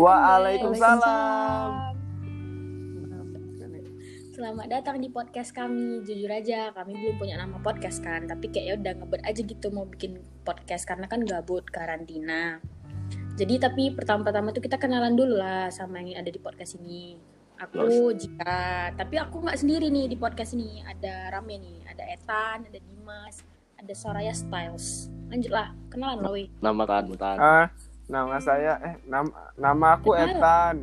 Waalaikumsalam. Selamat datang di podcast kami. Jujur aja, kami belum punya nama podcast kan, tapi kayak ya udah ngebet aja gitu mau bikin podcast karena kan gabut karantina. Jadi tapi pertama-tama tuh kita kenalan dulu lah sama yang ada di podcast ini. Aku Jika, tapi aku nggak sendiri nih di podcast ini. Ada Rame nih, ada Etan, ada Dimas, ada Soraya Styles. Lanjutlah, kenalan lah weh. Nama kan, kan. Ah, nama saya eh nama nama aku. Etan.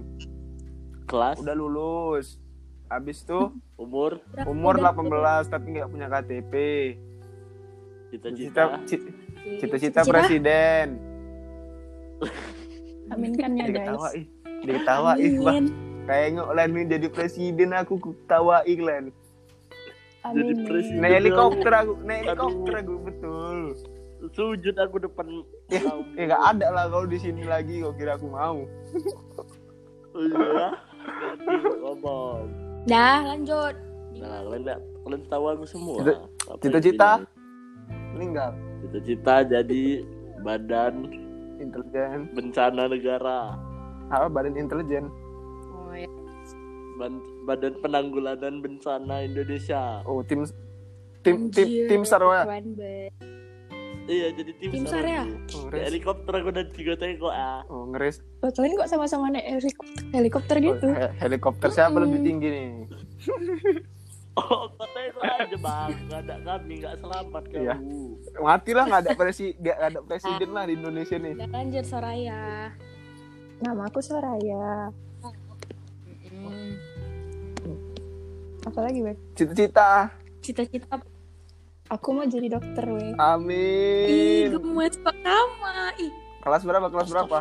Kelas, Udah lulus. Habis tuh umur, umur udah? 18 tapi nggak punya KTP. cita-cita. Cita- ci- Cita-cita presiden. Aminkan ya guys. Diketawain. Diketawain, Bang. Len nih jadi presiden aku ku ketawain Len. Jadi Amin. presiden. Naik helikopter aku, naik helikopter aku betul. Sujud aku depan. Ya, ya nggak ada lah kalau di sini lagi kau kira aku mau. Oh, iya. Ngomong. Dah, lanjut. Nah, kalian kalian tahu aku semua. Cita-cita? Meninggal. Cita-cita jadi badan Intelijen. bencana negara. Apa badan intelijen? Oh ya. Ban- Badan penanggulangan bencana Indonesia. Oh, tim tim tim tim Sarwa. Iya, jadi tim, Tim Sar ya? Oh, helikopter aku dan tiga tengok ah. Oh, ngeres. Oh, kalian kok sama-sama naik helikopter, helikopter Oh, gitu? he- helikopter siapa lebih tinggi nih? Oh, kau tengok aja bang, nggak ada kami, nggak selamat kamu. Iya. Matilah nggak ada presi nggak ada presiden lah di Indonesia nih. Lanjut Soraya. Nama aku Soraya. Apa lagi, Beb? Cita-cita. Cita-cita apa? Aku mau jadi dokter, weh. Ih, Amin. gemes pertama. Ih, Kelas berapa? Kelas berapa?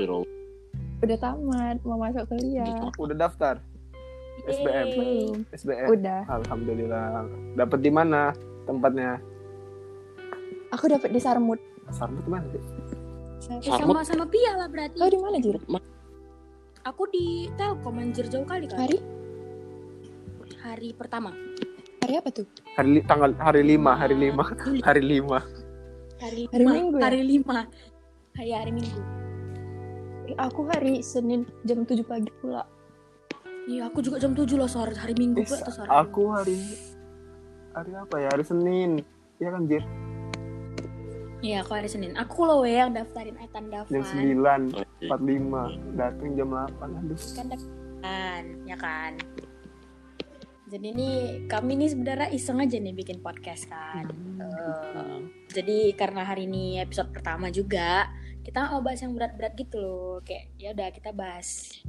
Udah tamat, mau masuk kuliah. Udah daftar? SBM. yeay. Belum. SBM. Udah. Alhamdulillah. Dapat di mana tempatnya? Aku dapat di Sarmut. Sarbut mana sih? Eh, Sarmut. sama sama Pia lah berarti. Kau di mana, Jir? Aku di Telkom anjir jauh kali kan. Hari? Hari pertama. Hari apa tuh? Hari li- tanggal hari 5, hari 5, hari 5. Hari, Hari lima. Minggu ya? Hari lima. Hari hari Minggu. Eh, Aku hari Senin jam 7 pagi pula. Iya, aku juga jam 7 loh sore hari Minggu Eh, pula tuh sore. aku hari hari apa ya? Hari Senin. Iya kan, Jir? Iya, aku hari Senin. Aku loh weh yang daftarin Etan Davan. Jam 9, Oke. 45. Datang jam 8. Aduh. kan ya kan jadi ini kami nih sebenarnya iseng aja nih bikin podcast kan Eh, jadi karena hari ini episode pertama juga kita mau bahas yang berat-berat gitu loh kayak ya udah kita bahas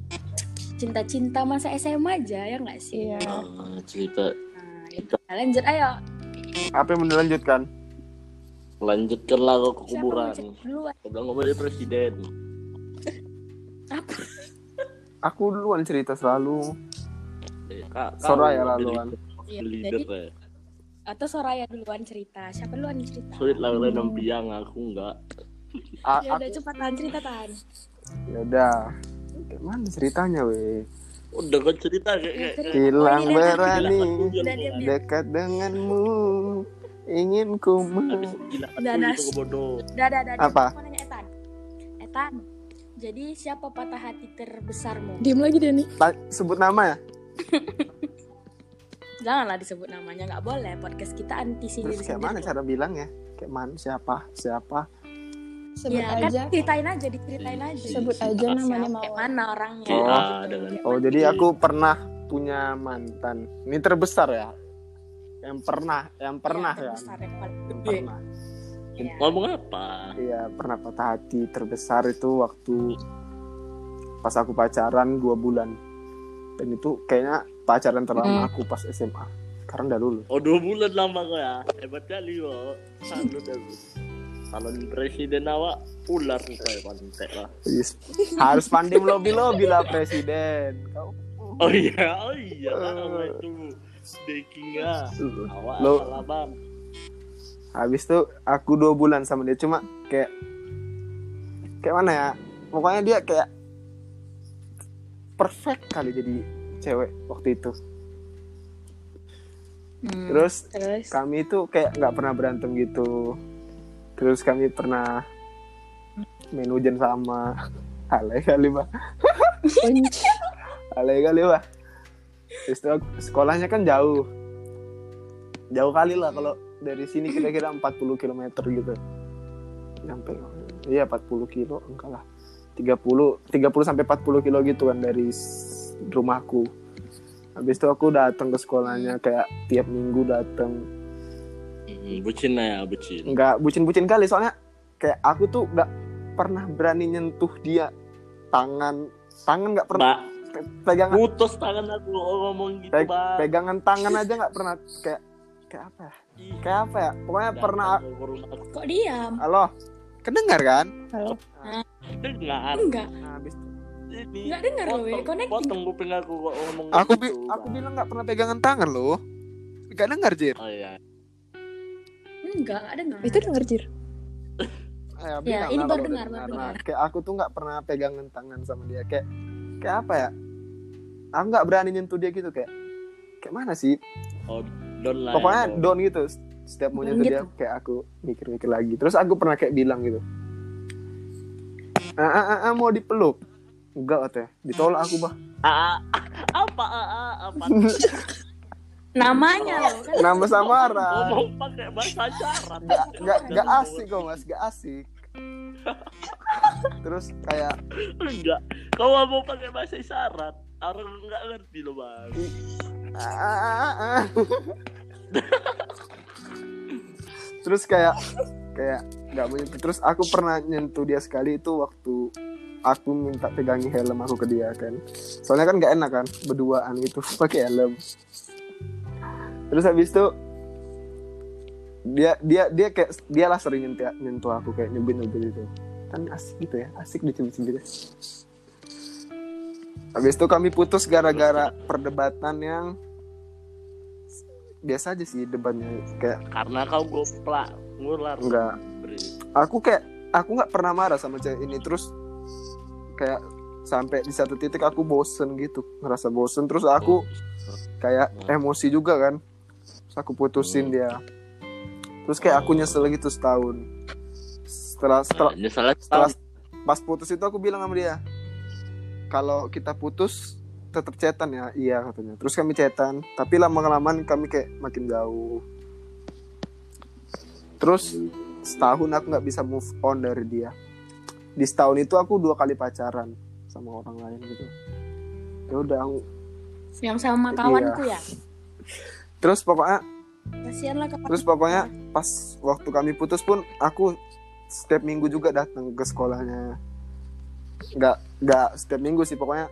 cinta-cinta masa SMA aja ya nggak sih Iya. Ah, cerita nah, gitu. Nah, lanjut ayo Apa yang dilanjutkan? lanjutkanlah ke kuburan. Kau bilang ngomong presiden. apa Aku duluan cerita selalu. Eh, kak, Soraya jadi Iya, duluan. leader jadi ya. atau Soraya duluan cerita siapa duluan yang cerita Sulit lah kalian nampiang aku enggak. A- ya udah aku- cepat cerita tahan Ya udah. Kayak mana ceritanya, weh? Udah kau cerita kayak Hilang berani dekat denganmu. Ingin ku. Apa? Etan. Etan, jadi siapa patah hati terbesarmu? Diam lagi. Ta- Sebut nama ya? Janganlah disebut namanya, nggak boleh. Podcast kita anti sendiri Terus kayak mana cara bilangnya? Kayak mana? Siapa? Siapa? Sebut Ya kan aja. ceritain aja, diceritain aja. Sebut aja namanya Mawar. mana orangnya? Oh. Ah, gitu. dengan- Oh, jadi aku pernah punya mantan. Ini terbesar ya? Yang pernah, yang pernah Iya, ya? terbesar, yang paling Yang gede. pernah. Iya. Ngomong apa? Iya, pernah patah hati terbesar itu waktu pas aku pacaran dua bulan. Dan itu kayaknya pacaran terlama Hmm. aku pas SMA. Sekarang udah lulus. Oh dua bulan lama kau ya. Hebat kali kau. Salut aku. Calon presiden awak ular kau ya kontek lah. Yes. Harus pandai melobi-lobi lah presiden. Kau Oh iya, oh iya kan awak itu backingnya. Awak Lo- bang. habis itu aku dua bulan sama dia cuma kayak kayak mana ya? Pokoknya dia kayak perfect kali jadi cewek waktu itu. Hmm, Terus terus? kami itu kayak nggak pernah berantem gitu. Terus kami pernah main hujan sama alay kali Benci. alay kali wah Terus itu sekolahnya kan jauh. Jauh kali lah kalau dari sini kira-kira 40 km gitu. Sampai iya 40 kilo enggak lah 30 30 sampai 40 kilo gitu kan dari rumahku. Habis itu aku datang ke sekolahnya kayak tiap minggu datang Hmm, bucin lah ya, bucin. nggak bucin-bucin kali soalnya kayak aku tuh nggak pernah berani nyentuh dia. Tangan tangan nggak pernah. Pe- pegangan. putus tangan aku ngomong gitu, Peg- Mbak. pegangan tangan aja nggak pernah kayak kayak apa ya? Kayak apa ya? Pokoknya datang pernah. Kok diam? halo? Kedengar kan? Halo. Dengar. Enggak. nah, habis itu Ini Enggak dengar loh, potong- connecting. Potong kuping aku kok ngomong aku gitu, bi aku bilang nggak pernah pegangan tangan loh nggak dengar jir Oh iya. Enggak, dengar. Itu denger Jir. ya, Ya, bilang ini baru dengar, baru Nah, dengar. kayak aku tuh nggak pernah pegangan tangan sama dia kayak kayak apa ya aku nggak berani nyentuh dia gitu kayak kayak mana sih Oh, don lah. pokoknya ya, don. down gitu setiap mau nyentuh dia gitu. kayak aku mikir-mikir lagi terus aku pernah kayak bilang gitu ah, ah, ah, ah, mau dipeluk enggak katanya ditolak aku bah Ah, ah, apa ah, ah, apa? Namanya loh kan. nama samaran Ngomong pakai bahasa syarat. nggak nggak asik kok mas nggak asik terus kayak Enggak. Kau mau pakai bahasa isyarat. Orang nggak ngerti loh, Bang. ah, ah, ah, ah. terus kayak kayak nggak nyentuh. terus aku pernah nyentuh dia sekali itu waktu aku minta pegangi helm aku ke dia kan. Soalnya kan nggak enak kan berduaan gitu pakai helm. Terus habis itu dia dia dia kayak dia lah sering nyentuh, nyentuh aku kayak nyubit nyubit itu kan asik gitu ya asik dicubit-cubit habis itu kami putus gara-gara perdebatan yang biasa aja sih debatnya kayak Karena kau goplak, ngular. enggak Beri. aku kayak aku nggak pernah marah sama cewek ini terus kayak sampai di satu titik aku bosen gitu ngerasa bosen terus aku kayak emosi juga kan terus aku putusin dia. Terus kayak aku nyesel gitu setahun. Setelah setelah Nah, nyesel setelah pas putus itu aku bilang sama dia kalau kita putus tetap cetan ya. Iya katanya. Terus kami cetan tapi lama kelamaan kami kayak makin jauh terus setahun aku nggak bisa move on dari dia. Di setahun itu aku dua kali pacaran sama orang lain gitu. Ya udah aku- Yang sama kawanku ya. terus pokoknya Kasihan lah kawan. terus pokoknya pas waktu kami putus pun aku setiap minggu juga datang ke sekolahnya. Nggak nggak setiap minggu sih pokoknya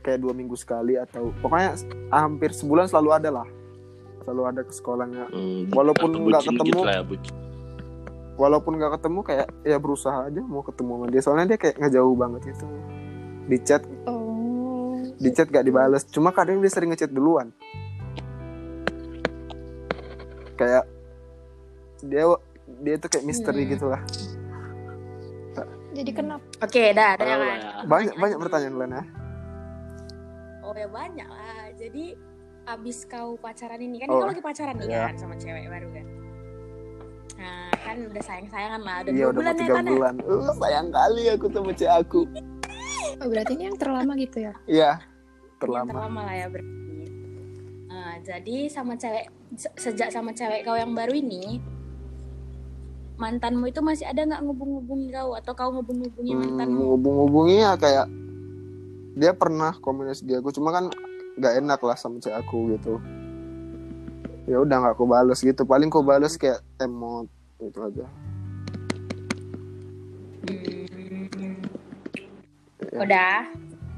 kayak dua minggu sekali atau pokoknya hampir sebulan selalu ada lah selalu ada ke sekolahnya Hmm, Walaupun atau nggak ketemu. gitu lah ya, walaupun nggak ketemu kayak ya berusaha aja mau ketemu sama dia soalnya dia kayak ngejauh banget itu di chat Oh. di chat gak dibales cuma kadang dia sering ngechat duluan kayak dia dia tuh kayak misteri Hmm. gitu lah Jadi kenapa? Oke, dah, dah Oh, kan. ya. banyak banyak pertanyaan lain ya Oh ya banyak lah. Jadi abis kau pacaran ini kan Oh, kau lagi pacaran nih iya. kan sama cewek baru kan. Nah kan udah sayang sayangan lah. Udah iya dua udah bulan ya tiga kan ya. bulan uh, sayang kali aku sama cewek aku Oh, berarti ini yang terlama gitu ya? iya Yang terlama terlama lah ya berarti. Nah, jadi sama cewek se- sejak sama cewek kau yang baru ini mantanmu itu masih ada nggak ngubung-ngubungi kau atau kau ngubung-ngubungi hmm, mantanmu? hubung-hubungi ya kayak dia pernah komunikasi di aku cuma kan nggak enak lah sama cewek aku gitu ya udah nggak aku bales gitu paling aku bales kayak emot gitu aja Hmm. Ya. Udah.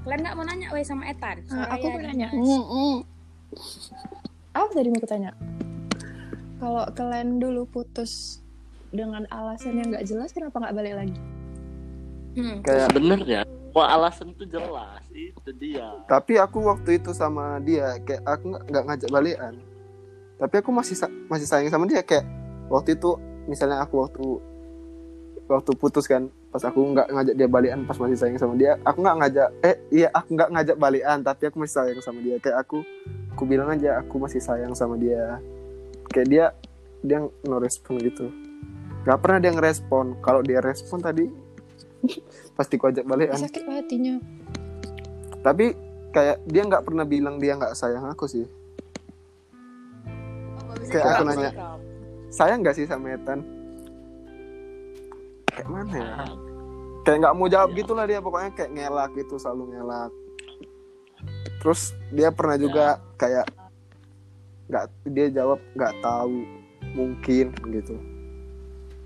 Kalian nggak mau nanya weh sama Etan? Nah, aku mau nanya. Dimas. Apa tadi mau tanya? Kalau kalian dulu putus dengan alasan yang nggak jelas, kenapa nggak balik lagi? Hmm. kayak Sebenarnya, wah alasan itu jelas. Itu dia. tapi aku waktu itu sama dia kayak aku nggak ngajak balikan tapi aku masih masih sayang sama dia kayak waktu itu misalnya aku waktu waktu putus kan pas aku nggak ngajak dia balikan pas masih sayang sama dia aku nggak ngajak eh iya aku nggak ngajak balikan tapi aku masih sayang sama dia kayak aku aku bilang aja aku masih sayang sama dia kayak dia dia no respon gitu nggak pernah dia ngerespon kalau dia respon tadi pasti ku ajak balikan Sakit lah hatinya. tapi kayak dia nggak pernah bilang dia nggak sayang aku sih. Oh, bisa Kayak aku nanya. sayang nggak sih sama Ethan? Kayak mana ya? Kayak nggak mau jawab gitulah dia pokoknya kayak ngelak gitu selalu ngelak. Terus dia pernah juga kayak nggak dia jawab nggak tahu mungkin gitu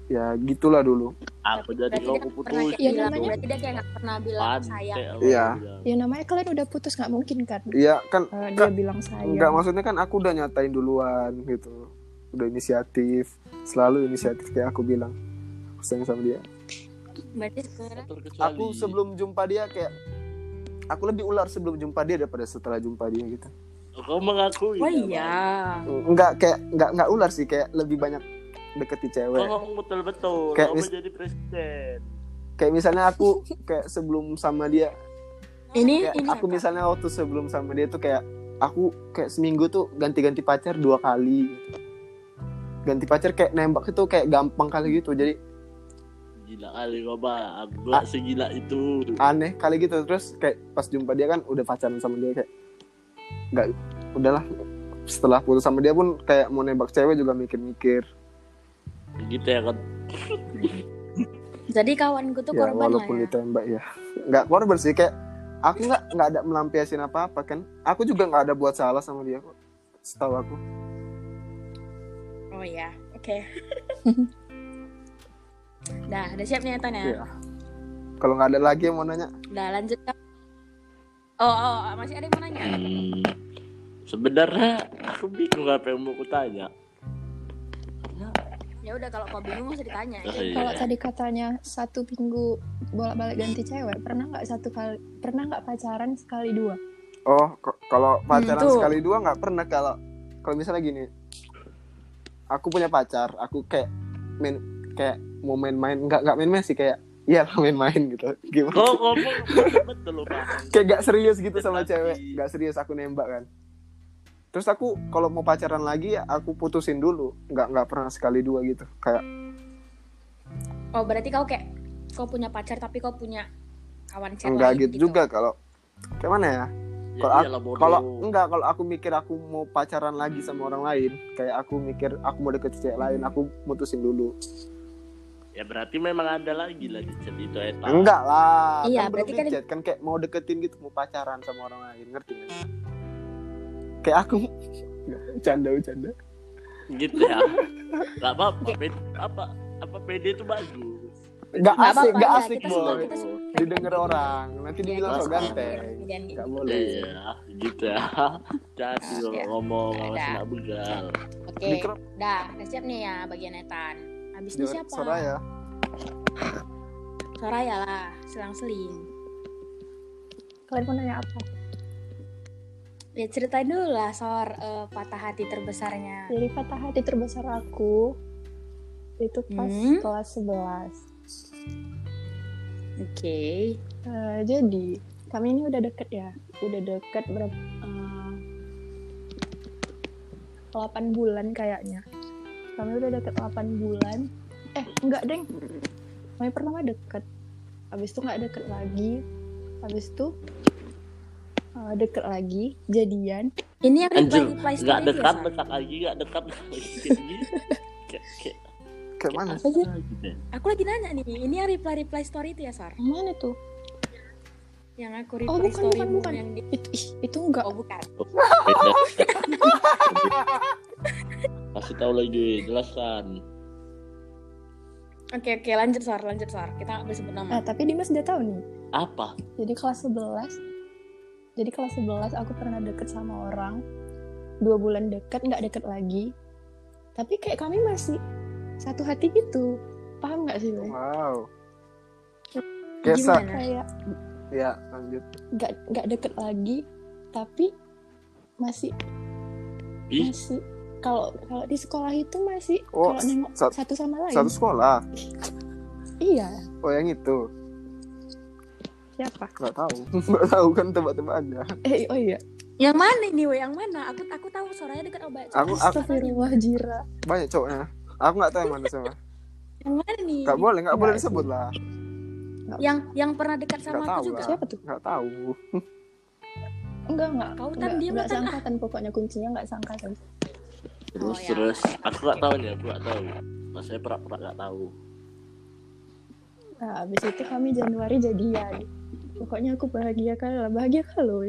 ya gitulah dulu Aku jadi kau aku putus. kayak Ya, namanya- berarti dia kayak nggak pernah bilang Pantai sayang. aku Iya. Ya namanya kalian udah putus nggak mungkin kan? iya kan Eh, dia bilang sayang. nggak maksudnya kan aku udah nyatain duluan gitu udah inisiatif selalu inisiatif kayak aku bilang aku sayang sama dia Berarti Terkecuali. aku sebelum jumpa dia kayak aku lebih ular sebelum jumpa dia daripada setelah jumpa dia gitu Kau mengakui. Oh ya, iya. Enggak kayak enggak enggak ular sih kayak lebih banyak deketi cewek. Kau ngomong betul-betul. Kayak mis- menjadi presiden. Kayak misalnya aku kayak sebelum sama dia, Ini kayak ini aku siapa? misalnya waktu sebelum sama dia tuh kayak aku kayak seminggu tuh ganti-ganti pacar dua kali. Ganti pacar kayak nembak itu kayak gampang kali gitu. Jadi Gila kali. Aku Ah. gak segila itu. aneh kali gitu. Terus kayak pas jumpa dia kan udah pacaran sama dia kayak enggak udahlah setelah putus sama dia pun kayak mau nembak cewek juga mikir-mikir. Gitu ya kan. Jadi kawanku tuh ya korban lah walaupun ya. ditembak ya nggak korban sih kayak aku nggak nggak ada melampiasin apa apa kan aku juga nggak ada buat salah sama dia kok setahu aku Oh iya, oke. Dah, udah siap nih Ethan ya? Iya. kalau nggak ada lagi yang mau nanya Udah lanjut Kak. Oh, oh, masih ada yang mau nanya? Hmm. Sebenarnya aku bingung apa yang mau kutanya. Ya udah kalau kau bingung usah ditanya. Oh, aja. iya. Kalau tadi katanya satu minggu bolak-balik ganti cewek, pernah nggak satu kali, pernah nggak pacaran sekali dua? oh kalau pacaran tuh. sekali dua nggak pernah kalau kalau misalnya gini aku punya pacar aku kayak main kayak mau main-main nggak nggak main-main sih kayak iya lah main-main gitu gimana kau ngomong betul kayak gak serius gitu sama cewek gak serius aku nembak kan terus aku kalau mau pacaran lagi ya aku putusin dulu. Nggak nggak pernah sekali dua gitu. Kayak Oh, berarti kau kayak kau punya pacar tapi kau punya kawan chat enggak lain gitu, juga kalau kayak mana ya? Ya Kalau enggak kalau aku mikir aku mau pacaran lagi sama orang lain kayak aku mikir aku mau deket cewek lain aku mutusin dulu. Ya berarti memang ada lagi lagi chat itu Eta. enggak lah Iya, kan berarti kan- kan kayak mau deketin gitu mau pacaran sama orang lain ngerti nggak kayak aku Nggak, bercanda bercanda Gitu ya. Gak apa-apa. ped- Apa apa PD itu bagus. nggak Nggak asik nggak ya, asik kita boy didengar orang nanti dibilang kita so semua- ganteng gitu. nggak boleh Iya, gitu ya. Jadi iya. ngomong sama senak begal. Oke, dah, udah siap nih ya bagian Ethan. Habis ini siapa? Soraya Soraya lah, selang-seling. Kalian mau nanya apa? Ya ceritain dulu lah Sor eh, patah hati terbesarnya. Jadi patah hati terbesar aku itu pas Hmm. kelas 11. Oke. Eh, jadi kami ini udah deket ya, udah deket berapa? eh, 8 bulan kayaknya. Kami udah deket 8 bulan. Eh enggak deng, kami pertama deket. Habis itu nggak deket lagi. Habis itu eh, deket lagi, jadian. Ini yang reply reply story Gak itu ya, dekat, dekat lagi, gak dekat lagi. Kayak mana? Gitu. Aku lagi nanya nih, ini yang reply reply story itu ya? Yang mana tuh? Yang aku reply Oh, bukan, story bukan, bukan. yang di... Itu, ih, itu enggak. Oh bukan. Beda. Kasih tahu lagi, jelaskan. Oke oke lanjut Sor, lanjut Sor. Kita nggak boleh sebut nama. Nah, tapi Dimas udah tahu nih. Apa? Jadi kelas 11 Jadi kelas 11 aku pernah deket sama orang. Dua bulan deket, nggak deket lagi. Tapi kayak kami masih satu hati gitu. Paham nggak sih, wow. Kayak sa- Gimana? Kayak ya lanjut. nggak nggak deket lagi Tapi masih Ih, masih. Kalau kalau di sekolah itu masih Oh, kalau nengok sat- satu sama lain. satu sekolah? Iya. Oh yang itu siapa nggak tahu nggak tahu kan tebak-tebak aja eh oh iya Yang mana ini, we? Yang mana? Aku aku tahu Soraya dekat obat. Aku- aku- Astagfirullah Jira banyak cowoknya aku nggak tahu yang mana sama Yang mana nih? nggak boleh nggak boleh Nggak disebut lah Yang yang pernah dekat sama aku juga. lah. siapa tuh nggak tahu enggak enggak Kautan enggak, dia enggak matan, ah. seangkatan pokoknya kuncinya enggak seangkatan terus Oh, ya. terus aku nggak tahu nih aku nggak tahu mas saya pernah nggak tahu nah habis itu kami Januari jadian pokoknya aku bahagia kali lah bahagia kalau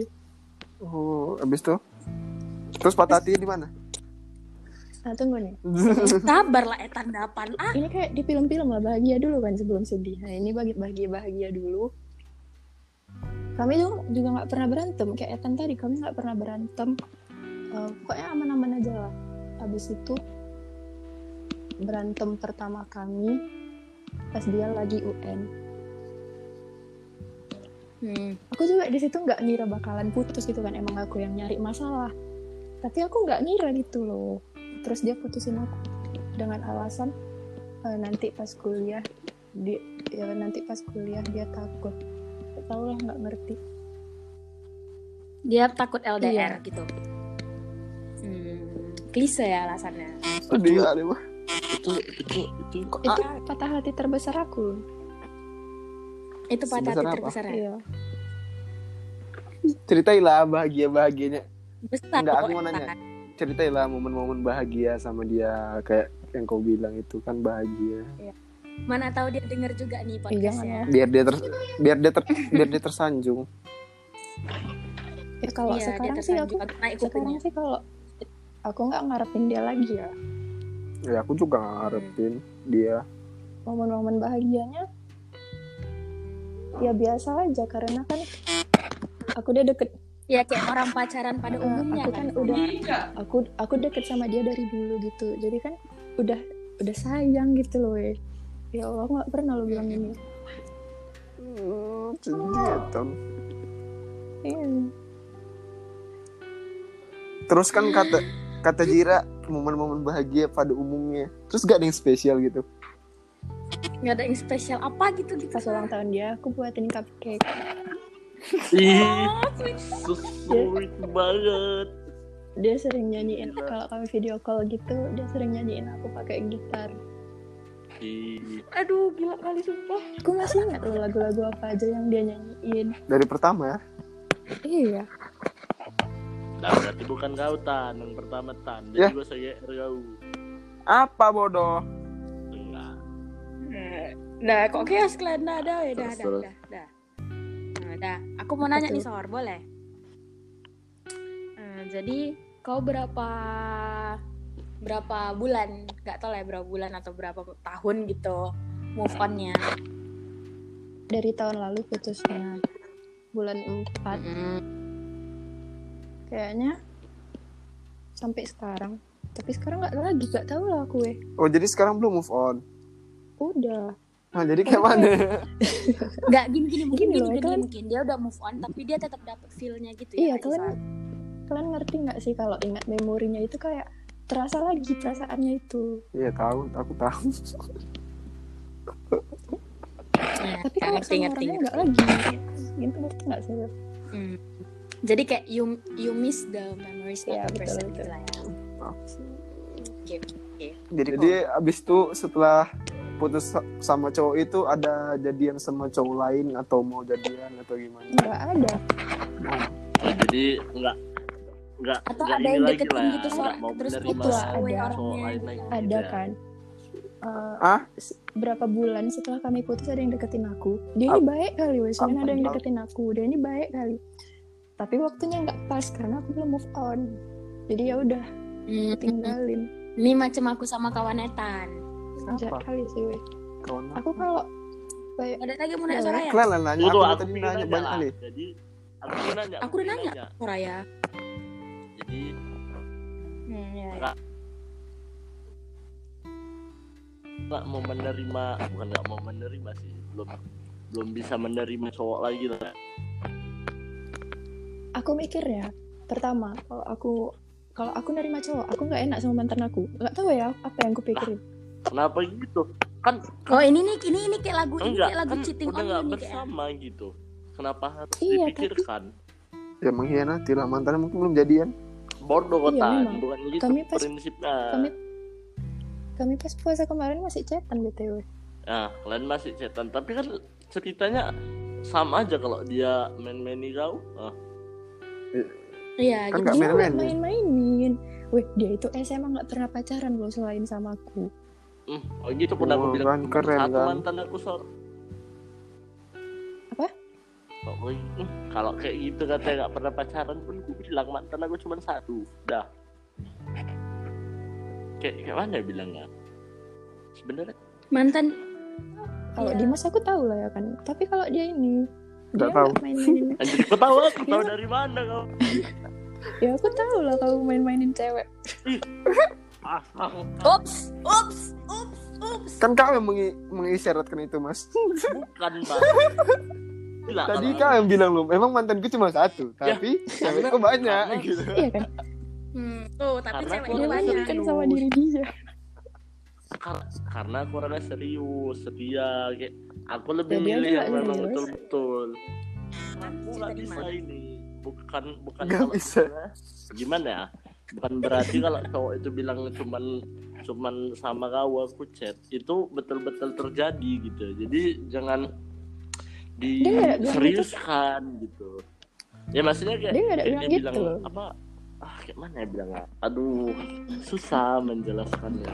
Oh, abis itu? Terus patah hati di mana? nah tunggu nih. Sabar lah etan dapan ah. ini kayak di film-film lah bahagia dulu kan sebelum sedih. Nah ini bagi bahagia bahagia dulu. Kami juga juga nggak pernah berantem. Kayak Etan tadi kami nggak pernah berantem. Eh, pokoknya aman-aman aja lah. Habis itu berantem pertama kami pas dia lagi UN Hmm. aku juga di situ nggak ngira bakalan putus gitu kan emang aku yang nyari masalah tapi aku nggak ngira gitu loh terus dia putusin aku dengan alasan "Eh, nanti pas kuliah dia ya nanti pas kuliah dia takut Gak tau lah nggak ngerti Dia takut LDR Iya. gitu. Hmm. Klise ya alasannya. Sedih kali mah. itu itu itu itu patah hati terbesar aku Itu patah hati terbesar ya. iya Ceritailah bahagia-bahagianya. Besar Enggak, aku mau nanya. Ceritailah momen-momen bahagia sama dia kayak yang kau bilang itu kan bahagia. Mana tahu dia denger juga nih jangan podcastnya. ya Biar dia ter biar dia ter biar dia tersanjung. ya kalau Iya, sekarang sih aku naik sekarang sih kalau aku nggak ngarepin dia lagi ya Ya aku juga nggak ngarepin dia. momen-momen bahagianya ya biasa aja karena kan aku udah deket Ya kayak orang pacaran pada Eh, umumnya aku kan. kan udah aku aku deket sama dia dari dulu gitu jadi kan udah udah sayang gitu loh we. ya Allah nggak pernah lo bilang ini Hmm. Iya. Terus kan kata kata Jira momen-momen bahagia pada umumnya. Terus gak ada yang spesial gitu. Nggak ada yang spesial apa gitu gitu. pas ulang tahun dia aku buatin cupcake ih Oh, sweet. so sweet banget dia sering nyanyiin kalau kami video call gitu dia sering nyanyiin aku pakai gitar Ih, Aduh, gila kali sumpah. aku masih ingat loh lagu-lagu apa aja yang dia nyanyiin Dari pertama ya. iya nah berarti bukan kau tan yang pertama tan Ya. jadi gue saya kau Apa bodoh? Enggak Dah, kok chaos kalian dah, dah, dah, dah, terus. dah, dah. Nah, dah. Aku mau nanya nih Sor, boleh? Eh, jadi kau berapa berapa bulan? Gak tau lah ya berapa bulan atau berapa tahun gitu move onnya. dari tahun lalu putusnya bulan 4 Mm. kayaknya sampai sekarang tapi sekarang nggak lagi gak tahu lah aku eh Oh jadi sekarang belum move on. Udah Nah, jadi kayak mana? Gak gini gini mungkin Gini gini, loh, gini, kalian- mungkin dia udah move on tapi dia tetap dapet feelnya gitu iya ya. Kak kalian kalian ngerti nggak sih kalau ingat memorinya itu kayak terasa lagi perasaannya itu Iya tahu, aku tahu. Iya, tapi Kak, kalau ngerti ngerti nggak lagi gitu ngerti nggak sih Hmm. Jadi kayak you you miss the memories of Iya, the betul, person betul. gitu lah ya. Oke. Jadi, jadi abis itu setelah putus sa- sama cowok itu ada jadian sama cowok lain atau mau jadian atau gimana? nggak ada Oh, jadi enggak enggak Atau enggak ada yang lagi deketin lah gitu, enggak mau Terus cowok ada. lain lagi ada gitu ya. kan Eh, Ah? berapa bulan setelah kami putus ada yang deketin aku dia ini baik kali wes ada yang itu? deketin aku dia ini baik kali tapi waktunya nggak pas karena aku belum move on jadi ya udah Hmm. tinggalin Ini macam aku sama kawanetan. Apa? kali sih weh Kawan aku kalau Ada lagi mau nanya Boleh. Soraya? Kalian lah nanya, Tunggu, aku, aku tadi nanya nanya banyak kali. Jadi aku pengen nanya. Aku udah nanya Soraya. Jadi Hmm, ya, ya. Nggak mau menerima bukan nggak mau menerima sih belum belum bisa menerima cowok lagi lah aku mikir ya pertama kalau aku kalau aku nerima cowok aku nggak enak sama mantan aku nggak tahu ya apa yang aku pikirin kenapa gitu kan Oh ini nih ini ini kayak lagu ini enggak kayak lagu kan cheating udah on nggak you nih kayak. bersama gitu kenapa harus Iya, tapi- dipikirkan Ya mengkhianati lah mantannya mungkin belum jadian. bodoh Iya, kota memang. bukan gitu Kami pas- prinsipnya kami kami pas puasa kemarin masih chatan btw nah kalian masih cetan tapi kan ceritanya sama aja kalau dia main-maini kau ah, Iya, Kan gitu. nggak main-mainin. main-mainin Wih, dia itu SMA nggak pernah pacaran loh selain sama aku. Hmm, oh gitu pun aku Oh, bilang kan keren, satu kan? mantan aku sor. Apa? Pokoknya hmm, kalau kayak gitu katanya nggak pernah pacaran pun aku bilang mantan aku cuma satu. Dah. Kayak kayak mana ya bilangnya? Sebenarnya Mantan Kalau Iya. Dimas aku tahu lah ya kan. Tapi kalau dia ini dia tahu. main-mainin. anjir aku tahu aku tahu Iya. dari mana kau. ya aku tahu lah kalau main-mainin cewek. Ups, ups, ups, ups. Kan kau yang mengi- mengisyaratkan itu mas. bukan bang. Gila, Tadi kau yang bilang lu, memang mantanku cuma satu, tapi cewekku banyak karena- gitu. Iya kan? Hmm, tuh, tapi Karena ceweknya banyak. kan sama diri dia. Kar- karena aku orangnya serius setia kayak aku lebih Ya, dia milih yang memang betul-betul aku nggak bisa ini bukan bukan kalau bisa. gimana ya bukan berarti kalau cowok itu bilang cuman cuman sama kau aku chat. Itu betul-betul terjadi gitu. Jadi jangan bilang diseriuskan gitu. Ya maksudnya kayak, Dia kayak bilang dia gitu bilang apa ah kayak mana ya bilangnya aduh susah menjelaskannya.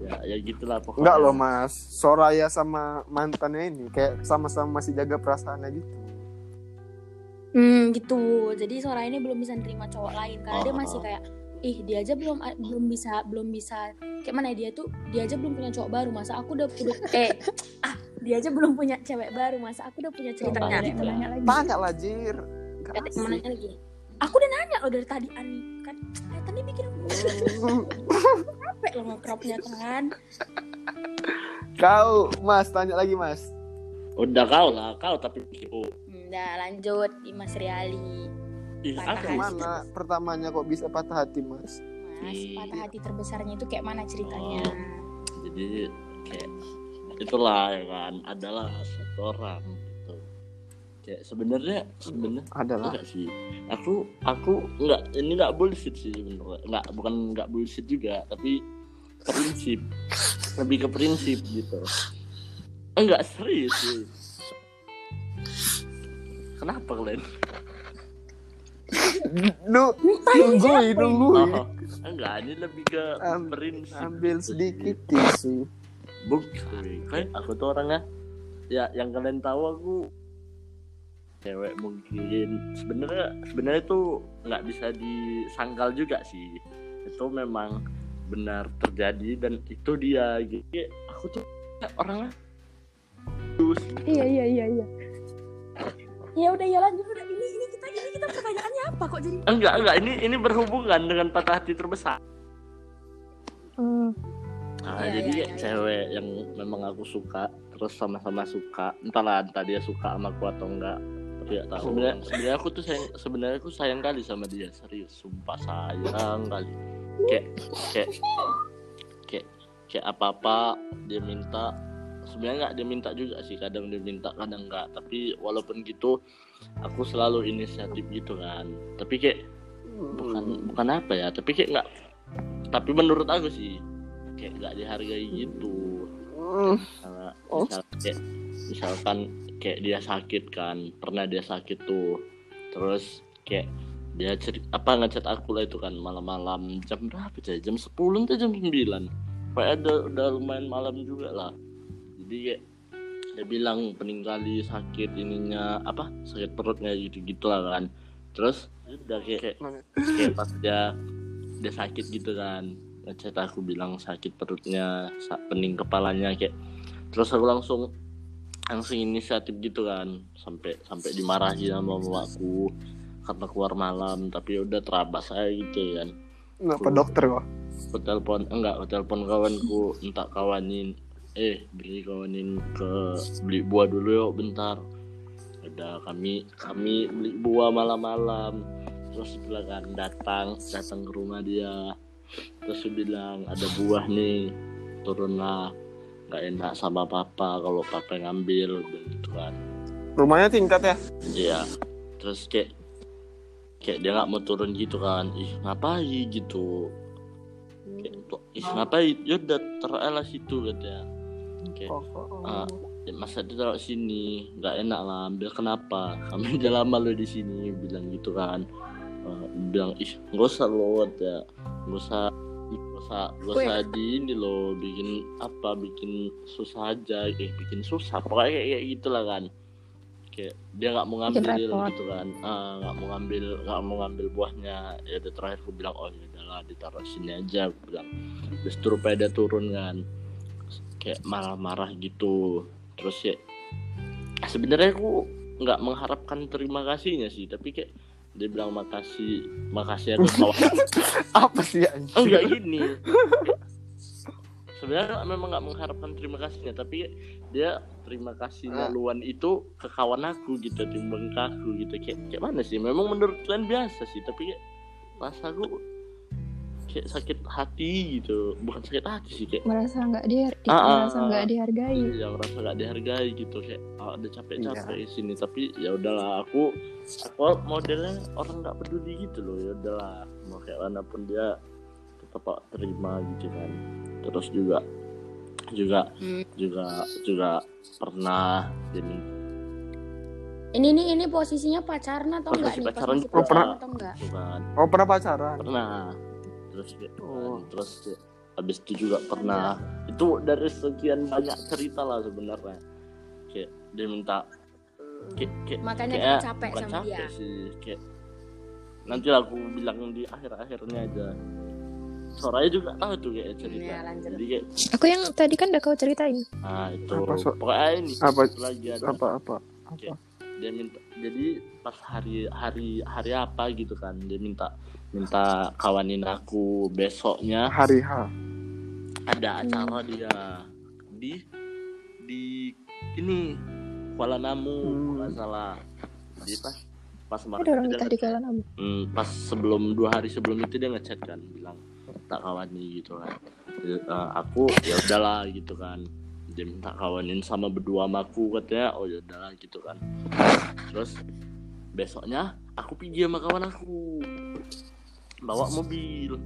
Ya ya gitulah pokoknya. Enggak loh mas, Soraya sama mantannya ini kayak sama-sama masih jaga perasaannya gitu. Hmm, gitu. Jadi suara ini belum bisa nerima cowok lain karena dia masih kayak ih dia aja belum belum bisa belum bisa. Kayak mana ya, dia tuh dia aja belum punya cowok baru. Masa aku udah udah eh ah dia aja belum punya cewek baru. Masa aku udah punya cerita Tanya, gitu. Lagi. Tanya lah Jir. Lagi. Aku udah nanya loh dari tadi Ani. Kan eh, tadi bikin aku capek loh ngekropnya kan. Kau mas, tanya lagi mas. udah kau lah kau tapi oh, Udah lanjut di Mas Riali. Ih, Patah aku hati. Mana pertamanya kok bisa patah hati mas? Mas patah hati terbesarnya itu kayak mana ceritanya? Oh. jadi kayak itulah ya kan adalah satu orang gitu. Kayak sebenarnya sebenarnya Adalah. enggak sih. Aku aku enggak ini enggak bullshit sih sebenarnya. Enggak bukan enggak bullshit juga tapi prinsip. Lebih ke prinsip gitu. Enggak serius sih kenapa kalian Nu, nunggui, nunggui. oh, enggak ini lebih ke Am- prinsip Ambil sedikit tisu. Bukan, kayak aku tuh orangnya ya yang kalian tahu aku cewek mungkin. Sebenarnya sebenarnya itu nggak bisa disangkal juga sih. Itu memang benar terjadi dan itu dia. Gitu Kayak aku tuh orangnya terus Iya iya iya iya. Ya udah ya lanjut. Udah ini ini kita ini kita pertanyaannya apa kok jadi? Enggak enggak. Ini ini berhubungan dengan patah hati terbesar. Hmm. Nah, Iya, jadi kayak iya. cewek yang memang aku suka terus sama-sama suka. Entahlah entah dia suka sama aku atau enggak. Tapi ya tahu. Sebenarnya sebenarnya aku tuh sayang sebenarnya aku sayang kali sama dia. Serius sumpah sayang kali. Kayak kayak kayak kayak apa apa dia minta sebenarnya nggak dia minta juga sih kadang dia minta kadang enggak tapi walaupun gitu aku selalu inisiatif gitu kan. Tapi kayak bukan bukan apa ya tapi kayak nggak tapi menurut aku sih kayak nggak dihargai gitu. Hmm, Karena Oh. misal, kayak, misalkan kayak dia sakit kan pernah dia sakit tuh. Terus kayak dia cerit apa ngechat aku lah itu kan malam-malam. Jam berapa sih jam 10 atau jam 9 kayak ada udah lumayan malam juga lah jadi kayak dia bilang peninggali sakit ininya apa sakit perutnya gitu gitu lah kan. Terus udah kayak, kayak kayak pas dia dia sakit gitu kan. Ngechat aku bilang sakit perutnya pening kepalanya kayak. Terus aku langsung langsung inisiatif gitu kan. Sampai sampai dimarahi sama mamaku. Karena keluar malam tapi udah terabas aja gitu kan. Kenapa dokter kok? aku telepon enggak aku telepon kawanku. Entak kawanin eh beli kawanin ke beli buah dulu yuk bentar udah kami kami beli buah malam-malam terus bilang kan datang datang ke rumah dia terus bilang ada buah nih turunlah nggak enak sama papa kalau papa ngambil gitu kan Rumahnya tingkat ya? Iya. Terus kayak kayak dia nggak mau turun gitu kan. Ih, ngapain gitu. Kayak, ih, ngapain? Ya udah terelah situ katanya. Kayak, Oh, oh, oh. ah, ya, masa dia taruh sini? Nggak enak lah. Ambil kenapa? Kami udah lama lo di sini bilang gitu kan. Eh, bilang ih nggak usah lo ya. Nggak usah nggak usah nggak Kue. usah di ini lo bikin apa bikin susah aja. Kayak bikin susah pokoknya kayak, kayak gitulah kan. Kayak dia nggak mau ngambil gitu kan. Ah, nggak mau ngambil nggak mau ngambil buahnya. Ya terakhir aku bilang oh ya udahlah ditaruh sini aja. Aku bilang terus pada turun kan kayak marah-marah gitu. Terus ya sebenarnya aku nggak mengharapkan terima kasihnya sih tapi kayak dia bilang makasih makasih aku kawan apa sih anjir enggak gini. Sebenarnya memang nggak mengharapkan terima kasihnya tapi dia terima kasihnya Ah. luan itu ke kawan aku gitu timbang ke aku gitu. Kayak kayak mana sih? Memang menurut kalian biasa sih tapi kayak rasa aku kayak sakit hati gitu bukan sakit hati sih kayak merasa nggak di Ah, ah, merasa nggak ah. dihargai yang rasa nggak dihargai gitu kayak ah, udah capek-capek Iya. di sini tapi ya udahlah aku aku modelnya orang nggak peduli gitu loh ya udahlah mau kayak mana pun dia tetap terima gitu kan terus juga juga Hmm. juga juga pernah jadi Ini nih ini posisinya pacaran atau enggak Posisi nih? pacaran Posisi. Oh, pernah. atau enggak? bukan oh pernah pacaran pernah terus kayak, Oh. terus kayak, habis itu juga pernah itu dari sekian banyak cerita lah sebenarnya kayak dia minta kayak, kayak Makanya kayak kamu capek sama capek dia. sih kayak nanti aku bilang di akhir-akhirnya aja Soraya juga tahu tuh kayak cerita Ya, jadi kayak aku yang tadi kan udah kau ceritain ah itu Apa, So? pokoknya ini Apa? lagi ada apa apa Oke. dia minta jadi pas hari hari hari apa gitu kan dia minta minta kawanin aku besoknya. Hari H. Ada acara dia di di ini Kuala Namu Hmm. kalau nggak salah. Jadi pas pas ada orang dia nikah di. Kuala Namu? Hmm, pas sebelum dua hari sebelum itu dia ngechat kan bilang tak kawani gitu kan. Eh, aku ya udahlah gitu kan. Dia minta kawanin sama berdua sama aku katanya. Oh ya udahlah gitu kan. Terus besoknya aku pergi sama kawan aku bawa mobil.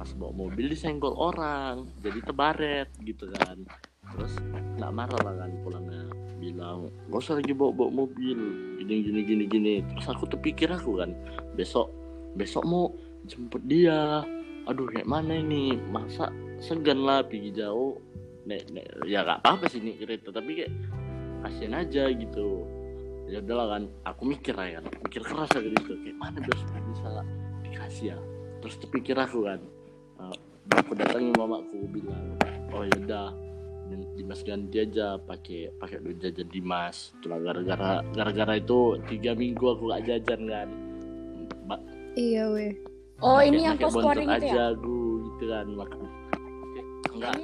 Pas bawa mobil disenggol orang jadi tebaret gitu kan. Terus nggak marah lah kan pulangnya. Bilang gak usah lagi bawa bawa mobil. Gini gini gini gini. Terus aku terpikir aku kan besok besok mau jemput dia. Aduh kayak mana ini? Masa segan lah pergi jauh. Nek, nek ya gak apa apa sih nih kereta tapi kayak kasihan aja gitu. Ya udahlah kan aku mikir ya kan mikir keras aja gitu kayak mana supaya bisa ya terus terpikir aku kan Eh, aku datangin mamaku bilang oh yaudah Dimas ganti aja pakai pakai duit jajan Dimas. Itulah gara-gara gara-gara itu tiga minggu aku gak jajan kan. Ba- iya weh. Oh, pakai- ini yang post scoring itu aja ya? aku gitu kan makan enggak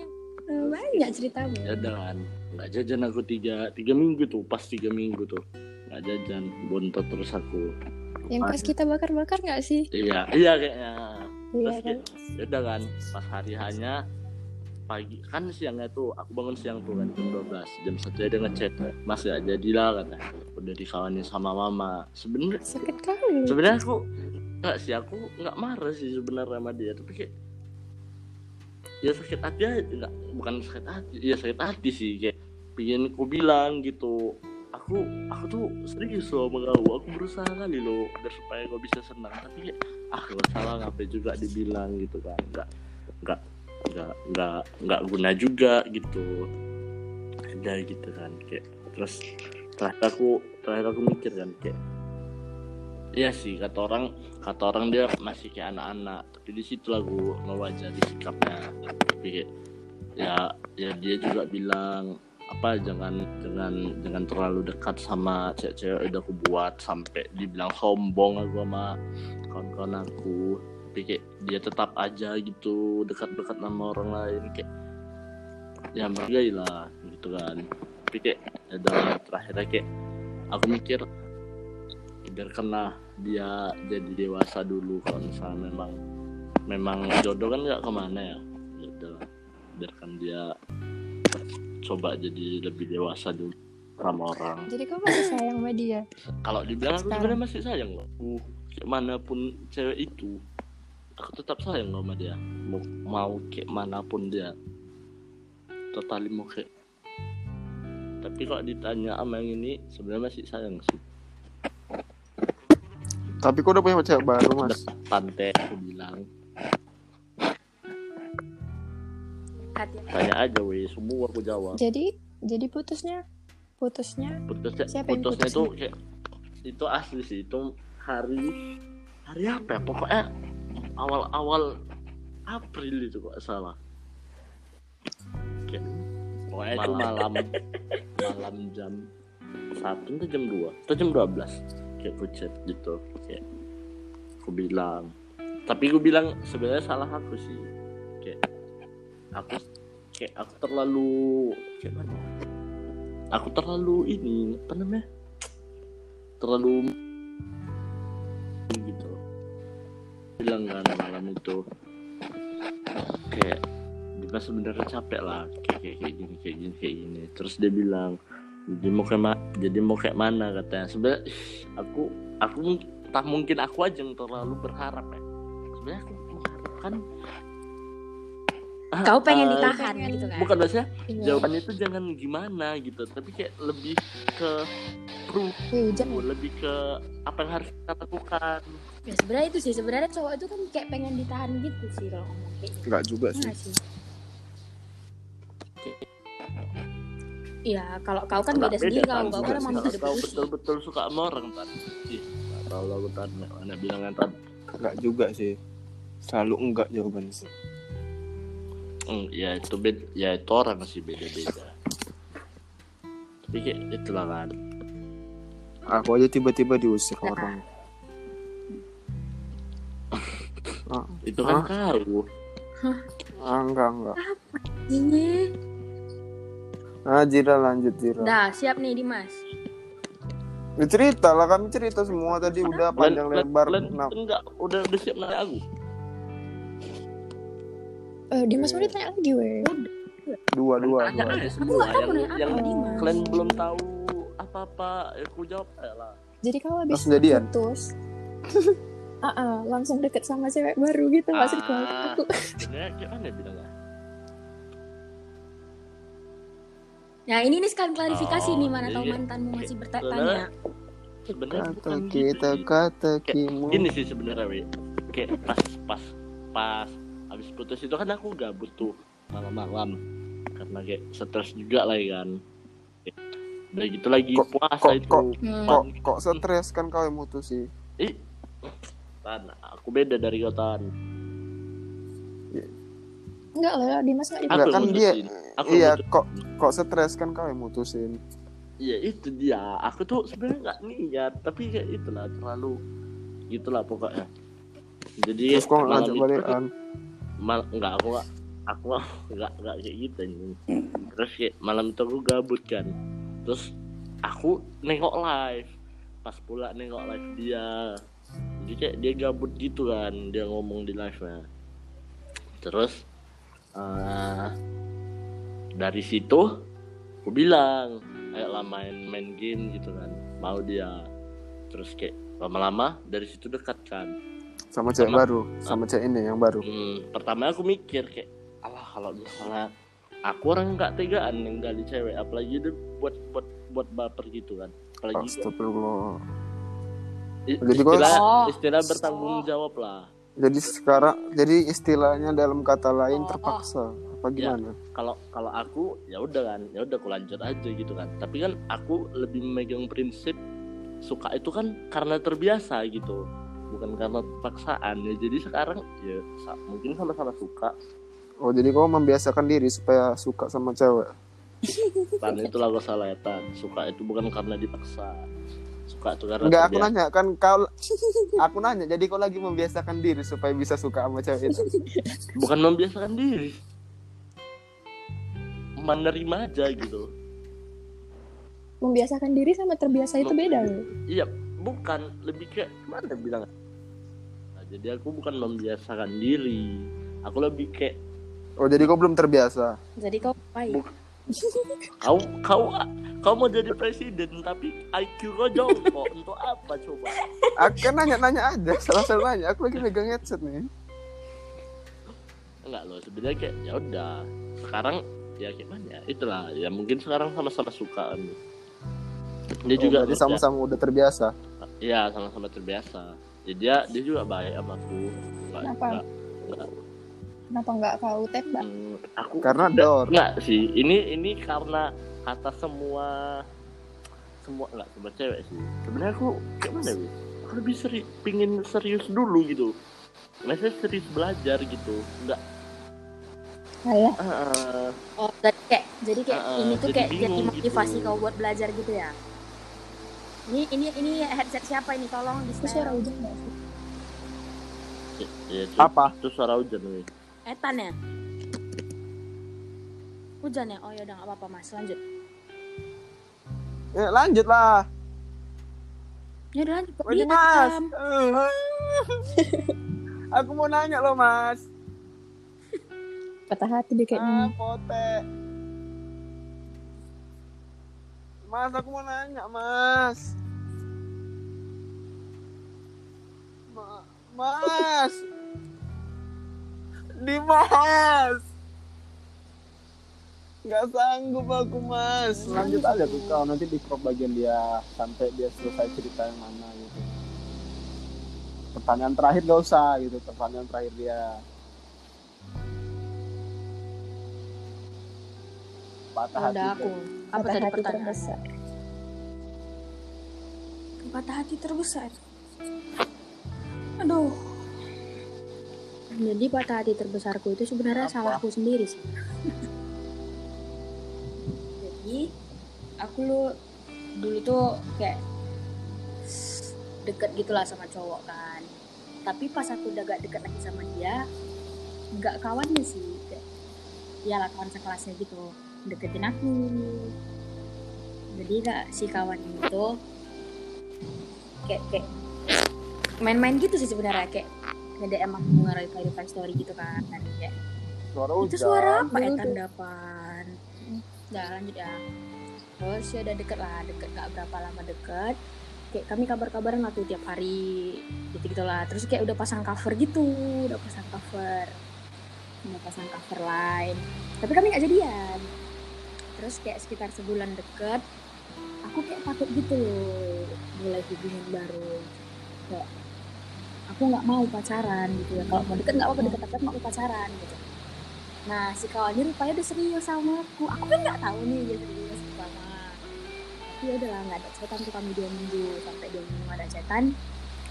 banyak ceritanya. ya udah kan nggak jajan aku tiga tiga minggu tuh pas tiga minggu tuh nggak jajan bontot terus aku yang pas kita bakar-bakar nggak sih? Iya. Iya kayaknya. Iya terus kan? ya kan pas hari hanya pagi kan siangnya tuh aku bangun siang tuh kan jam 12 jam satu dia ngechat mas gak jadilah kata udah dikawanin sama mama. Sebenarnya sakit kali. sebenarnya aku nggak sih aku nggak marah sih sebenarnya sama dia. Tapi kayak ya sakit hati aja nggak bukan sakit hati ya sakit hati sih kayak pingin aku bilang gitu aku aku tuh serius loh kau aku berusaha kali loh biar supaya kau bisa senang. Tapi kayak ah nggak salah ngapain juga dibilang gitu kan. Nggak nggak nggak nggak nggak guna juga gitu. Ada gitu kan kayak terus terakhir aku terakhir aku mikir kan kayak Iya sih kata orang kata orang dia masih kayak anak-anak. Tapi di situ aku mewajari sikapnya. Tapi ya ya dia juga bilang apa jangan jangan jangan terlalu dekat sama cewek-cewek udah aku buat sampai dibilang sombong aku sama kawan-kawan aku. Tapi kayak dia tetap aja gitu dekat-dekat sama orang lain kayak ya menghargai lah gitu kan. Tapi kayak ya udah terakhirnya kayak aku mikir biarkanlah dia jadi dewasa dulu kalau misalnya memang memang jodoh kan nggak ke mana ya. Ya udah biarkan dia coba jadi lebih dewasa dulu sama orang. Jadi kamu masih sayang sama dia? Kalau dibilang aku sebenarnya masih sayang loh. Uh kayak mana pun cewek itu aku tetap sayang sama dia. Mau mau kayak mana pun dia. Totali mau kayak. Tapi kok ditanya sama yang ini sebenarnya masih sayang sih. Tapi kok udah punya pacar baru mas? tante aku bilang hati tanya aja weh. Semua aku jawab. Jadi jadi putusnya? Putusnya? Putusnya Siapa yang putusnya putus? itu kayak itu asli sih. Itu hari hari apa ya? Pokoknya awal-awal April itu kok salah. Kayak pokoknya itu malam. malam jam satu atau jam dua? Atau jam dua belas. Kayak aku chat gitu. Kayak aku bilang. Tapi aku bilang sebenarnya salah aku sih aku kayak aku terlalu kayak mana ya? aku terlalu ini apa namanya? Terlalu gitu. Bilang kan malam itu. Kayak Dimas sebenarnya capek lah kayak, kayak kayak gini kayak gini kayak gini. Terus dia bilang jadi mau kayak ma- jadi mau kayak mana? katanya. Sebenarnya aku aku tak mungkin aku aja yang terlalu berharap ya. Sebenarnya aku mengharapkan kau pengen ah, ditahan gitu kan bukan maksudnya Iya. jawabannya itu jangan gimana gitu tapi kayak lebih ke proof Wih, hujan ya? lebih ke apa yang harus kita lakukan ya sebenarnya itu sih sebenarnya cowok itu kan kayak pengen ditahan gitu sih kalau ngomong kayak gitu Enggak juga sih. Nggak sih Iya, kalau kau kan Nggak beda sendiri kan, kau, kau kan emang udah kau betul-betul suka sama orang nggak tahu lah aku tan mana bilang kan Enggak juga sih. Selalu enggak jawabannya sih. Hmm, ya itu beda ya itu orang masih beda-beda tapi kayak itulah kan Aku aja tiba-tiba diusir orang. Ah, itu kan Hah? kau ah, enggak enggak. Ini. Ah, Jira lanjut Jira. Dah, siap nih Dimas. Ya, cerita lah kami cerita semua tadi udah panjang lebar. Len- Nah, enggak udah udah siap nanya aku Eh, Dimas mau ditanya lagi weh. dua dua tanya dua. aja Aku semua nggak tahu yang, nanya apa yang Dimas. kalian belum tahu apa-apa ya aku jawab aja lah Jadi kalau habis Langsung jadian? putus Ah, ah, langsung deket sama cewek baru gitu maksudku. Ah. Aku sebenarnya gimana bilangnya Nah, ini nih sekalian klarifikasi Oh, nih mana tahu jadi- mantanmu masih Sebenarnya- bertanya. sebenarnya Kata bukan gitu kita sih. kata Kayak kimu. gini sih sebenarnya we kayak pas pas pas habis putus itu kan aku gabut tuh malam-malam karena kayak stres juga lah ya kan udah gitu lagi Kok- puasa kok- itu kok- Hmm. Kok kok stres kan kau yang mutusin? ih tan aku beda dari kau tan enggak lah, Dimas enggak Enggak kan dia. Aku iya mutusin. kok kok stres kan kau yang mutusin. Iya itu dia. Aku tuh sebenarnya nggak niat, tapi kayak itulah terlalu gitulah pokoknya. Jadi Terus kok ngajak itu- balikan? Mal nggak aku aku nggak- nggak kayak gitu ini. Terus kayak malam itu aku gabut kan. Terus aku nengok live. Pas pula nengok live dia. Jadi kayak dia gabut gitu kan, dia ngomong di live-nya. Terus eh, dari situ aku bilang ayolah main main game gitu kan mau dia terus kayak lama-lama dari situ dekat kan Sama cewek baru, sama cewek ini yang baru. hmm, pertama aku mikir kayak alah kalau misalnya aku orang nggak tegaan ninggalin cewek apalagi dia buat buat buat baper gitu kan apalagi Astagfirullah. Jadi kok- istilah Oh. istilah bertanggung jawab lah Jadi sekarang jadi istilahnya dalam kata lain Oh, terpaksa apa Iya. gimana? kalau kalau aku ya udah kan ya udah aku lanjut aja gitu kan tapi kan aku lebih memegang prinsip suka itu kan karena terbiasa gitu bukan karena paksaan ya jadi sekarang ya sa- mungkin sama-sama suka Oh jadi kau membiasakan diri supaya suka sama cewek. tan itu lagu salah ya tan suka itu bukan karena dipaksa suka itu karena Enggak aku terbiasa. nanya kan kau aku nanya jadi kau lagi membiasakan diri supaya bisa suka sama cewek itu. bukan membiasakan diri menerima aja gitu membiasakan diri sama terbiasa itu beda loh. iya bukan lebih kayak mana bilang nah, jadi aku bukan membiasakan diri aku lebih kayak Oh jadi kau belum terbiasa. Jadi kau baik. Bu- kau kau kau mau jadi presiden tapi IQ kau jongkok untuk apa coba Aku kan nanya-nanya aja, salah-salah nanya. Aku lagi megang headset nih. enggak loh sebenarnya kayak ya udah sekarang ya gimana ya itulah ya mungkin sekarang sama-sama suka kan dia Oh, juga ya, sama-sama udah terbiasa. Ya sama-sama terbiasa jadi dia dia juga baik sama aku Kenapa? nggak- nggak- Kenapa nggak kau tembak? hmm, aku Karena nggak- door. nggak sih ini ini karena kata semua semua nggak semua cewek sih sebenarnya aku kayak mana wis aku lebih seri, pingin serius dulu gitu Maksudnya serius belajar gitu nggak Alah, ah, Oh, jadi kayak jadi kayak Ah, ini tuh jadi kayak jadi bingung motivasi gitu. kau buat belajar gitu ya. Ini ini ini headset siapa ini? Tolong di itu suara hujan ya, ya, itu, Apa? itu suara hujan wis Etan ya? Hujan ya? Oh ya udah nggak apa-apa mas, lanjut. Ya, lanjut lah. Ya udah lanjut. Kok Wajib dia mas. Aku mau nanya loh mas. Patah hati dia Ah, kayaknya. Mas, aku mau nanya, Mas. Ma- mas. Dimas. Gak sanggup aku, Mas. lanjut aja tuh kau nanti di crop bagian dia sampai dia selesai cerita yang mana gitu pertanyaan terakhir gak usah gitu pertanyaan terakhir dia patah hati aku. Apa Patah tadi hati pertanyaan? terbesar. Patah hati terbesar. Aduh. Jadi patah hati terbesarku itu sebenarnya Apa? salahku sendiri sih. Jadi aku lu dulu tuh kayak deket gitulah sama cowok kan. Tapi pas aku udah gak deket lagi sama dia, nggak kawannya sih. Kayak, ya lah kawan sekelasnya gitu deketin aku. Jadi gak si kawan itu? Kayak kayak main-main gitu sih sebenarnya kayak nge-DM aku nge-reply reply story gitu kan kayak suara itu hujan suara apa ya tandapan udah lanjut ya. Terus ya udah deket lah deket gak berapa lama deket kayak kami kabar-kabaran lah tuh tiap hari gitu gitulah terus kayak udah pasang cover gitu udah pasang cover. Udah pasang cover lain. Tapi kami gak jadian terus kayak sekitar sebulan deket aku kayak takut gitu loh mulai hubungan baru. Kayak aku nggak mau pacaran gitu ya kalau mau deket nggak apa-apa deket tapi aku nggak mau pacaran gitu. Nah si kawannya rupanya udah serius sama aku. Aku kan nggak tahu nih dia serius sama tapi udahlah nggak ada chatan tuh kami dua minggu. Sampai dua minggu ada chatan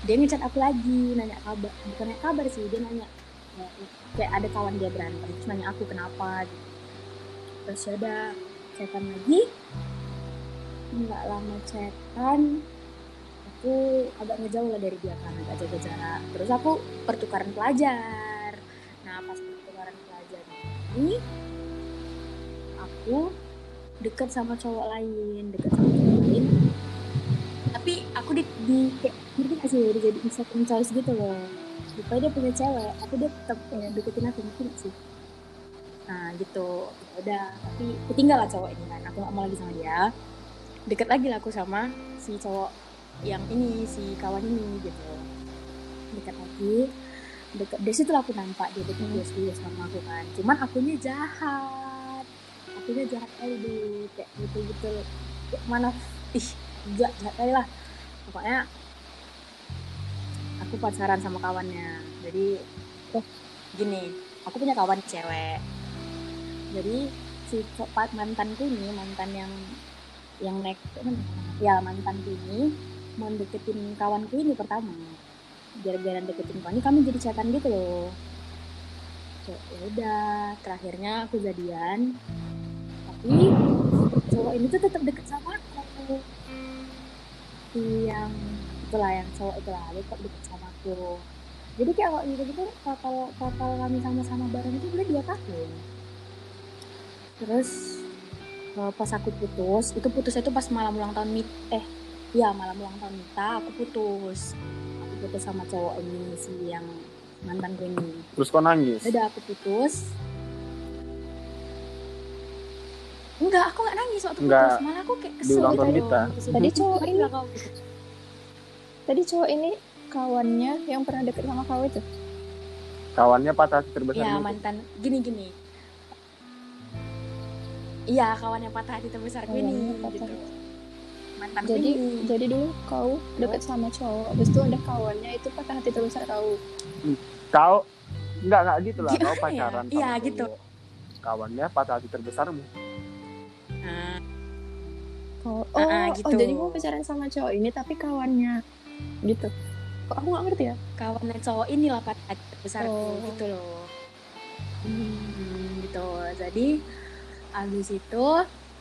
dia ngechat aku lagi nanya kabar. Bukan nanya kabar sih dia nanya ya, kayak ada kawan dia berantem terus nanya aku kenapa gitu. Terus ya udah chatan lagi. Nggak lama chatan aku agak ngejauh lah dari dia kan agak jaga jarak. Terus aku pertukaran pelajar. Nah pas pertukaran pelajar ini aku deket sama cowok lain deket sama cowok lain. Tapi aku di, di kayak ngerti gak sih? Udah jadi second choice gitu loh. Supaya dia punya cewek tapi dia tetap pengen deketin aku gak sih nah gitu. Ya udah tapi ketinggal lah cowok ini kan. Aku gak mau lagi sama dia. Deket lagi lah aku sama si cowok yang ini si kawan ini gitu. Dekat lagi. Dekat dari situ aku nampak dia dekat dia serius sama aku kan. Cuman akunya jahat. Akunya jahat kali kayak gitu gitu. Kayak mana ih enggak jahat kali lah. Pokoknya aku pacaran sama kawannya. Jadi oh. gini aku punya kawan cewek jadi si mantanku ini mantan yang yang naik ya mantanku ini mau deketin kawanku ini pertama. Gara-gara deketin kawan ini kami jadi chatan gitu loh. So, ya udah terakhirnya aku jadian. Tapi cowok ini tuh tetap deket sama aku. Yang itulah yang cowok itulah dia tetap deket sama aku. Jadi kayak kalau gitu gitu total total kami sama-sama bareng itu udah dua tahun terus eh, pas aku putus itu putusnya itu pas malam ulang tahun mit eh ya malam ulang tahun Mita aku putus. Aku putus sama cowok ini si yang mantan gue ini. Terus kau nangis? Udah aku putus. Enggak aku nggak nangis waktu Enggak. putus malah aku kayak Di kesel ulang gitu. Tahun loh, kita. putusin Tadi cowok ini-. Tadi cowok ini kawannya yang pernah deket sama kau itu. kawannya patah terbesar ya mantan. Gini gini iya kawan yang patah hati terbesarku Kawan ini yang patah gitu mantan jadi ini jadi dulu kau deket sama cowok habis itu ada kawannya itu patah hati terbesar kau Kau enggak enggak gitu lah. Gimana Kau ya? pacaran Iya, sama gitu. Kawannya patah hati terbesarmu. Nah, oh Ah, oh, gitu. oh jadi mau pacaran sama cowok ini tapi kawannya gitu kok aku nggak ngerti ya kawan cowok inilah patah hati terbesarku Oh. gitu loh Hmm, gitu jadi abis itu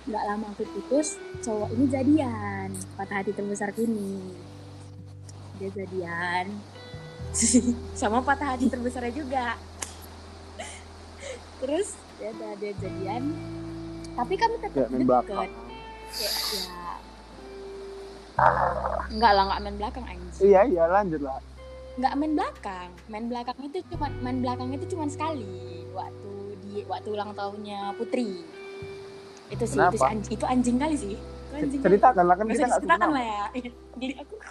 nggak lama aku putus cowok ini jadian. Patah hati terbesarku ini. Dia jadian. Sama patah hati terbesarnya juga. Terus dia udah dia jadian. Tapi kami tetap deket. kayak ya. Nggak lah nggak main belakang anjing. Iya iya lanjut lah. nggak main belakang. Main belakang itu cuma main belakang itu cuma sekali. Waktu di waktu ulang tahunnya Putri itu sih itu, anjing, itu anjing kali sih. Itu anjing. Ceritakan lah kan kita kenal. lah ya. Jadi aku.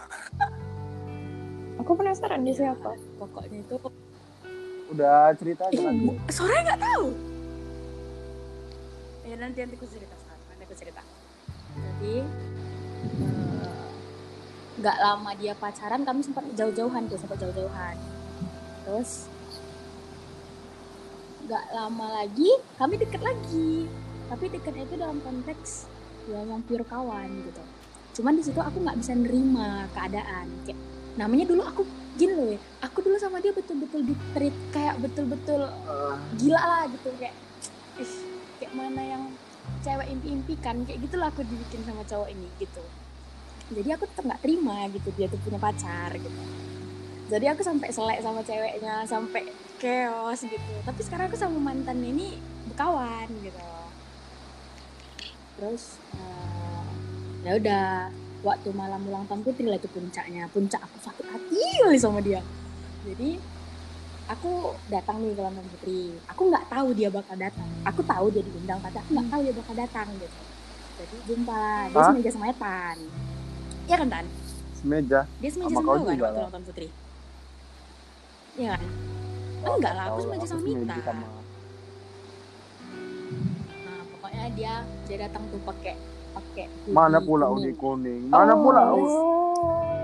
Aku penasaran dia siapa. pokoknya itu. Udah cerita aja bu- sore nggak tahu. Ya nanti nanti aku cerita sekarang. Nanti aku cerita. Jadi eh, nggak lama dia pacaran kami sempat jauh-jauhan tuh sempat jauh-jauhan. Terus nggak lama lagi kami deket lagi tapi deketnya itu dalam konteks ya yang pure kawan gitu. Cuman di situ aku nggak bisa nerima keadaan kayak namanya dulu aku gini loh ya aku dulu sama dia betul-betul di treat kayak betul-betul gila lah gitu kayak ih kayak mana yang cewek impi-impikan kayak gitulah aku dibikin sama cowok ini gitu. Jadi aku tetap nggak terima gitu dia tuh punya pacar gitu. Jadi aku sampai selek sama ceweknya sampai chaos gitu. Tapi sekarang aku sama mantan ini berkawan gitu terus eh, ya udah waktu malam ulang tahun putri lah itu puncaknya puncak aku sakit hati kali sama dia jadi aku datang nih ke ulang tahun putri aku nggak tahu dia bakal datang aku tahu dia diundang tapi aku nggak tahu dia bakal datang gitu jadi jumpa dia Hah? semeja sama Etan Iya kan Tan? semeja. Dia semeja Sama sama, kau kan waktu tahun putri Iya kan? Enggak lah, aku semeja sama Mita. sama- Dia dia datang tuh pakai pakai Mana pula kuning. Kuning? Mana pula? oh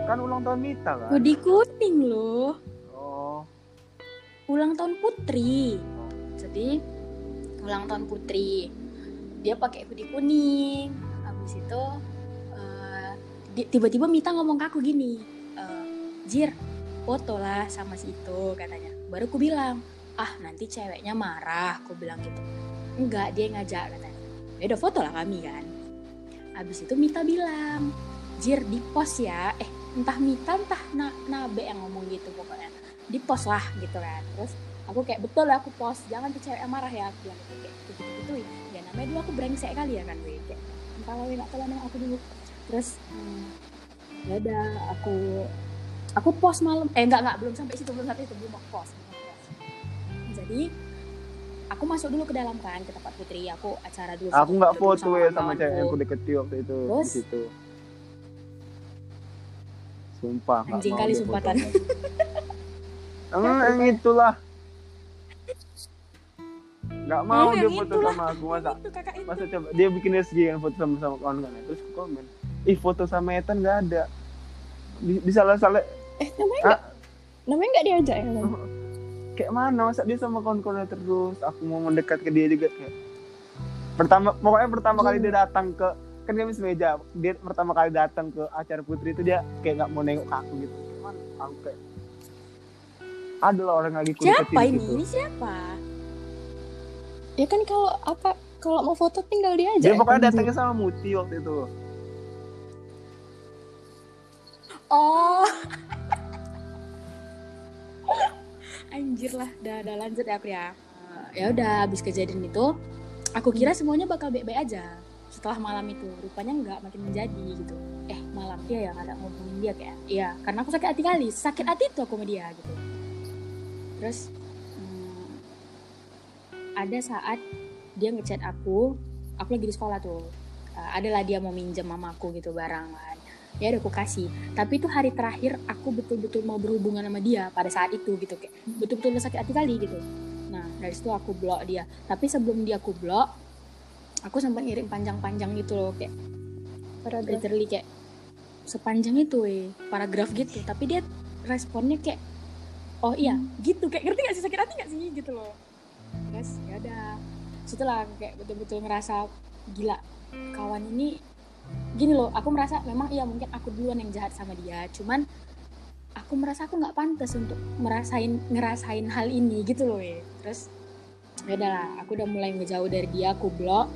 Kan ulang tahun Mita kan? Hoodie kuning loh. Oh. Ulang tahun putri. Jadi ulang tahun putri. Dia pakai hoodie kuning. Habis itu di- tiba-tiba Mita ngomong ke aku gini, eh, Jir, foto lah sama si itu katanya. Baru aku bilang, ah nanti ceweknya marah, aku bilang gitu. Enggak, dia ngajak katanya. Ya udah foto lah kami kan. Habis itu Mita bilang, Jir di post ya. Eh, entah Mita entah na Nabe yang ngomong gitu pokoknya. Di post lah gitu kan. Terus aku kayak betul lah aku post, jangan tuh ceweknya marah ya. Aku bilang gitu kayak gitu gitu Ya namanya dulu aku brengsek kali ya kan, gue kayak kalau nggak tahu nama aku dulu. Terus hmm, ya aku aku post malam eh enggak enggak belum sampai situ belum sampai itu belum mau post. jadi aku masuk dulu ke dalam kan ke tempat putri aku acara dulu Aku nggak foto ya sama cewek yang aku deketi waktu itu di Terus? situ. Sumpah. Anjing kali dia sumpah, foto Tan. lagi. Emang yang itulah. Nggak mau Eh, dia yang foto itulah. sama aku masa. itu kakak itu Masa coba dia bikin SG kan foto sama sama kawan kan terus aku komen. Ih foto sama Ethan nggak ada. Di, di salah-salah eh namanya Ah. nggak namanya nggak diajak ya? kayak mana masa dia sama kawan-kawannya terus? Aku mau mendekat ke dia juga kayak. Pertama pokoknya pertama kali dia datang ke kan kami semeja dia pertama kali datang ke acara putri itu dia kayak nggak mau nengok aku gitu. Cuman aku kayak ada lah orang lagi siapa ini? ini siapa? Ya kan kalau apa kalau mau foto tinggal dia ya, pokoknya kan, datangnya sama Muti waktu itu. Oh anjir lah udah, udah lanjut ya aku ya? Eh, ya udah habis kejadian itu aku kira semuanya bakal baik-baik aja setelah malam itu. Rupanya nggak makin menjadi gitu. Eh malam dia yang ada ngomongin dia kayak iya karena aku sakit hati kali. Sakit hati tuh aku sama dia gitu. Terus hmm, ada saat dia ngechat aku aku lagi di sekolah tuh. Eh, adalah dia mau minjem mamaku gitu barang kan ya udah aku kasih. Tapi itu hari terakhir aku betul-betul mau berhubungan sama dia pada saat itu gitu. Kayak betul-betul sakit hati kali gitu. Nah dari situ aku blok dia. Tapi sebelum dia aku blok aku sempat ngirim panjang-panjang gitu loh kayak paragraf. literally kayak sepanjang itu eh paragraf gitu. Tapi dia responnya kayak oh iya gitu. Kayak ngerti gak sih? Sakit hati gak sih? Gitu loh. Terus ya udah. Setelah kayak betul-betul ngerasa gila kawan ini gini loh aku merasa memang iya mungkin aku duluan yang jahat sama dia cuman aku merasa aku nggak pantas untuk merasain ngerasain hal ini gitu loh ya. Terus ya udahlah aku udah mulai ngejauh dari dia aku blok.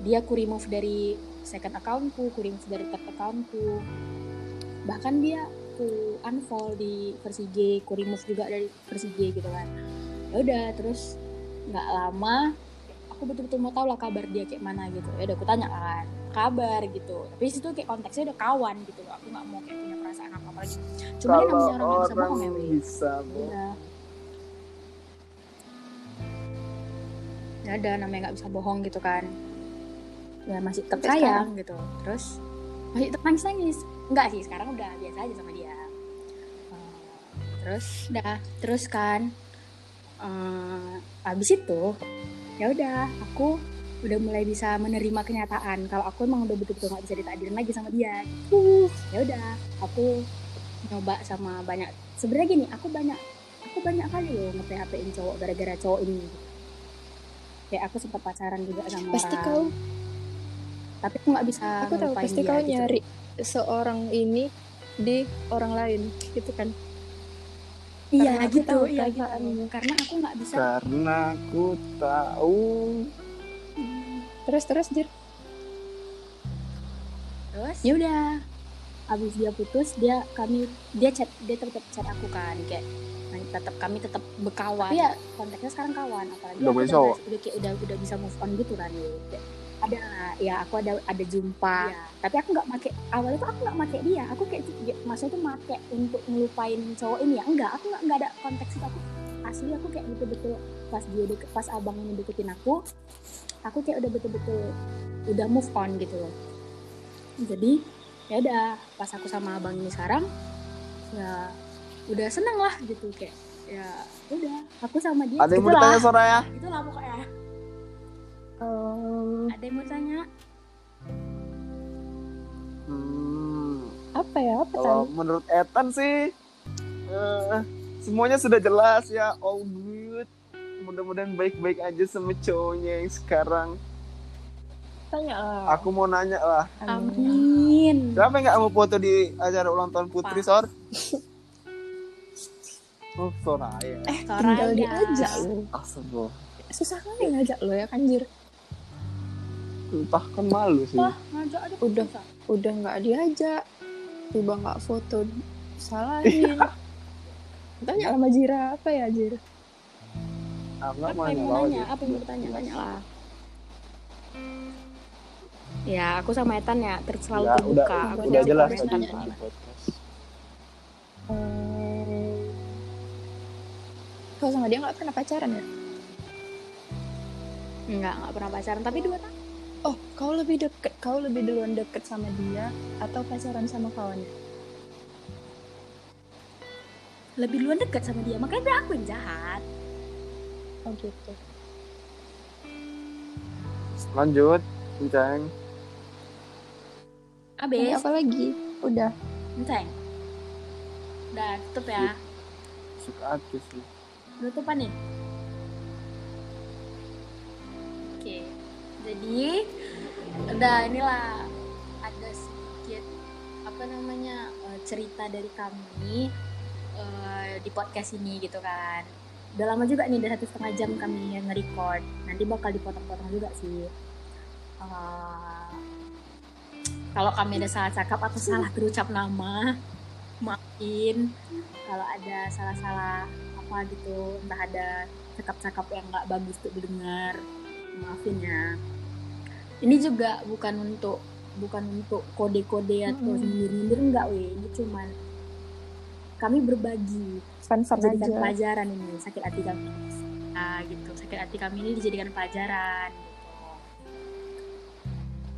Dia aku remove dari second accountku aku remove dari third accountku. Bahkan dia aku unfollow di versi G aku remove juga dari versi G gitu kan. Ya udah terus nggak lama aku betul-betul mau tahu lah kabar dia kayak mana gitu. Ya udah aku tanya kan kabar gitu tapi situ kayak konteksnya udah kawan gitu loh aku nggak mau kayak punya perasaan apa apa lagi cuma dia Kalau namanya orang nggak bisa orang bohong ya bisa bohong. Iya. Ya ada namanya nggak bisa bohong gitu kan. Ya masih tetap sayang gitu. Terus masih tetap nangis nangis. Enggak sih sekarang udah biasa aja sama dia. Eh, terus udah terus kan. eh abis itu ya udah aku udah mulai bisa menerima kenyataan kalau aku emang udah betul-betul nggak bisa ditakdirin lagi sama dia. Uh, ya udah aku nyoba sama banyak sebenarnya gini aku banyak aku banyak kali loh nge PHP in cowok gara-gara cowok ini kayak aku sempat pacaran juga sama pasti orang kau tapi aku nggak bisa aku tahu pasti dia kau gitu. nyari seorang ini di orang lain gitu kan iya gitu tahu iya gitu perasaanmu. karena aku nggak bisa Karena aku tahu terus terus jir. Terus? Ya udah. Abis dia putus dia kami dia chat dia tetap chat aku kan kayak tetap kami tetap berkawan. Tapi ya konteksnya sekarang kawan apalagi Udah punya udah, udah kayak udah udah bisa move on gitu kan Kayak ada ya aku ada ada jumpa. Tapi aku nggak make awalnya tuh aku nggak make dia. Aku kayak ya, maksudnya tuh make untuk ngelupain cowok ini. Ya enggak aku nggak nggak ada konteks itu. Aku asli aku kayak betul-betul pas dia deket, pas abang ini deketin aku aku kayak udah betul-betul udah move on gitu loh. Jadi ya udah pas aku sama abang ini sekarang ya udah seneng lah gitu kayak ya udah aku sama dia ada yang mau itulah ditanya Soraya? itulah pokoknya. Em, ada yang mau tanya? Hmm, apa ya apa kalau tadi menurut Ethan sih eh, semuanya sudah jelas ya all good. Mudah-mudahan baik-baik aja sama cowoknya yang sekarang. tanya lah Aku mau nanya lah, amin siapa yang nggak mau foto di acara ulang tahun Putri Pak. Sor? Oh, Soraya. eh Soraya. tinggal diajak lo Astagfirullah. susah kali ngajak lo ya kan jir Entah kan malu sih. Wah, ngajak aja Udah. bisa. udah nggak diajak tiba nggak foto salahin tanya sama Jira apa ya Jir Nggak apa mau yang nanya mau apa nanya? apa yang mau tanya tanya lah. Ya aku sama Etan ya ter selalu Ya, terbuka. udah, aku udah jelas tadi. Di podcast. Kau sama dia nggak pernah pacaran ya? Enggak enggak pernah pacaran. Tapi dua tahun oh kau lebih deket kau lebih duluan deket sama dia atau pacaran sama kawannya lebih duluan dekat sama dia. Makanya aku yang jahat oh gitu. Lanjut, Ceng. Tanya abis apa lagi? Udah. Enceng udah tutup ya. Suka aja sih. tutupan nih. Oke jadi udah inilah ada sedikit apa namanya eh, cerita dari kami eh, di podcast ini gitu kan udah lama juga nih udah satu setengah jam kami yang nge-record. Nanti bakal dipotong-potong juga sih. Eh, kalau kami ada salah cakap atau salah terucap nama maafin. Kalau ada salah-salah apa gitu entah ada cakap-cakap yang nggak bagus untuk didengar maafin ya. Ini juga bukan untuk bukan untuk kode-kode atau Mm-mm. nyindir-nyindir enggak weh. Ini cuman kami berbagi fun fun dijadikan aja pelajaran ini sakit hati kami. Ah gitu. Sakit hati kami ini dijadikan pelajaran gitu.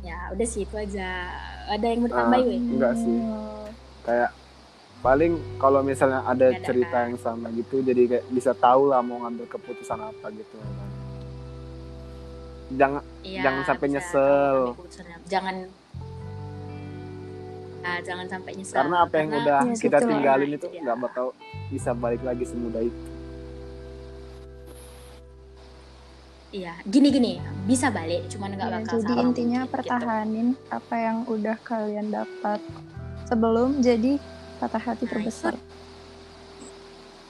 Ya udah sih itu aja. Ada yang mau ditambahin Ah, weh Enggak sih. Kayak paling kalau misalnya ada ada, cerita kan? yang sama gitu jadi kayak bisa tahu lah mau ngambil keputusan apa gitu. Jangan Iya, Jangan sampai nyesel. Jangan Ah, jangan sampai nyesel. karena apa yang udah Iya, kita gitu tinggalin Nah, itu dia. nggak bakal bisa balik lagi semudah itu Iya, gini-gini, bisa balik, cuman nggak Ya, bakal jadi sama intinya mungkin, gitu. pertahanin apa yang udah kalian dapat sebelum jadi patah hati Nah, terbesar.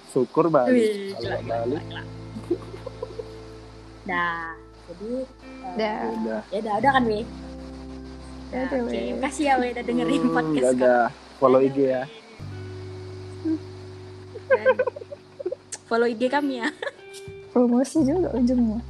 syukur Wih, balik gila, kalau balik. Dah, jadi eh, Dah. udah ya udah, udah kan, Wei? Ya Nah, udah, Oke, Wei. makasih ya, udah dengerin Hmm, podcast dadah. follow Dadah, IG ya follow IG kami ya. Promosi juga ujungnya.